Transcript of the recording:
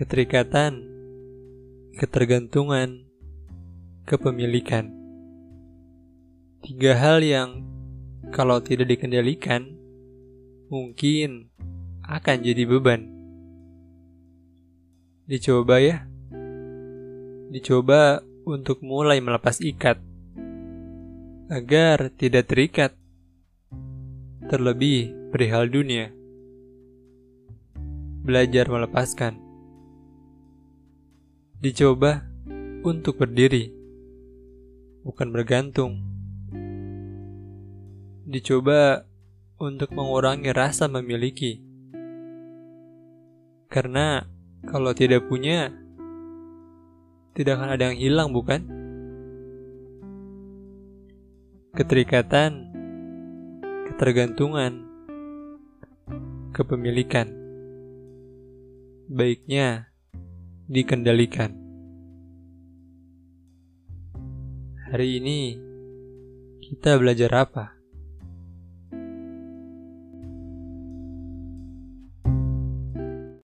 keterikatan, ketergantungan, kepemilikan. Tiga hal yang kalau tidak dikendalikan, mungkin akan jadi beban. Dicoba ya. Dicoba untuk mulai melepas ikat. Agar tidak terikat. Terlebih perihal dunia. Belajar melepaskan. Dicoba untuk berdiri. Bukan bergantung dicoba untuk mengurangi rasa memiliki. Karena kalau tidak punya, tidak akan ada yang hilang, bukan? Keterikatan, ketergantungan, kepemilikan. Baiknya dikendalikan. Hari ini kita belajar apa?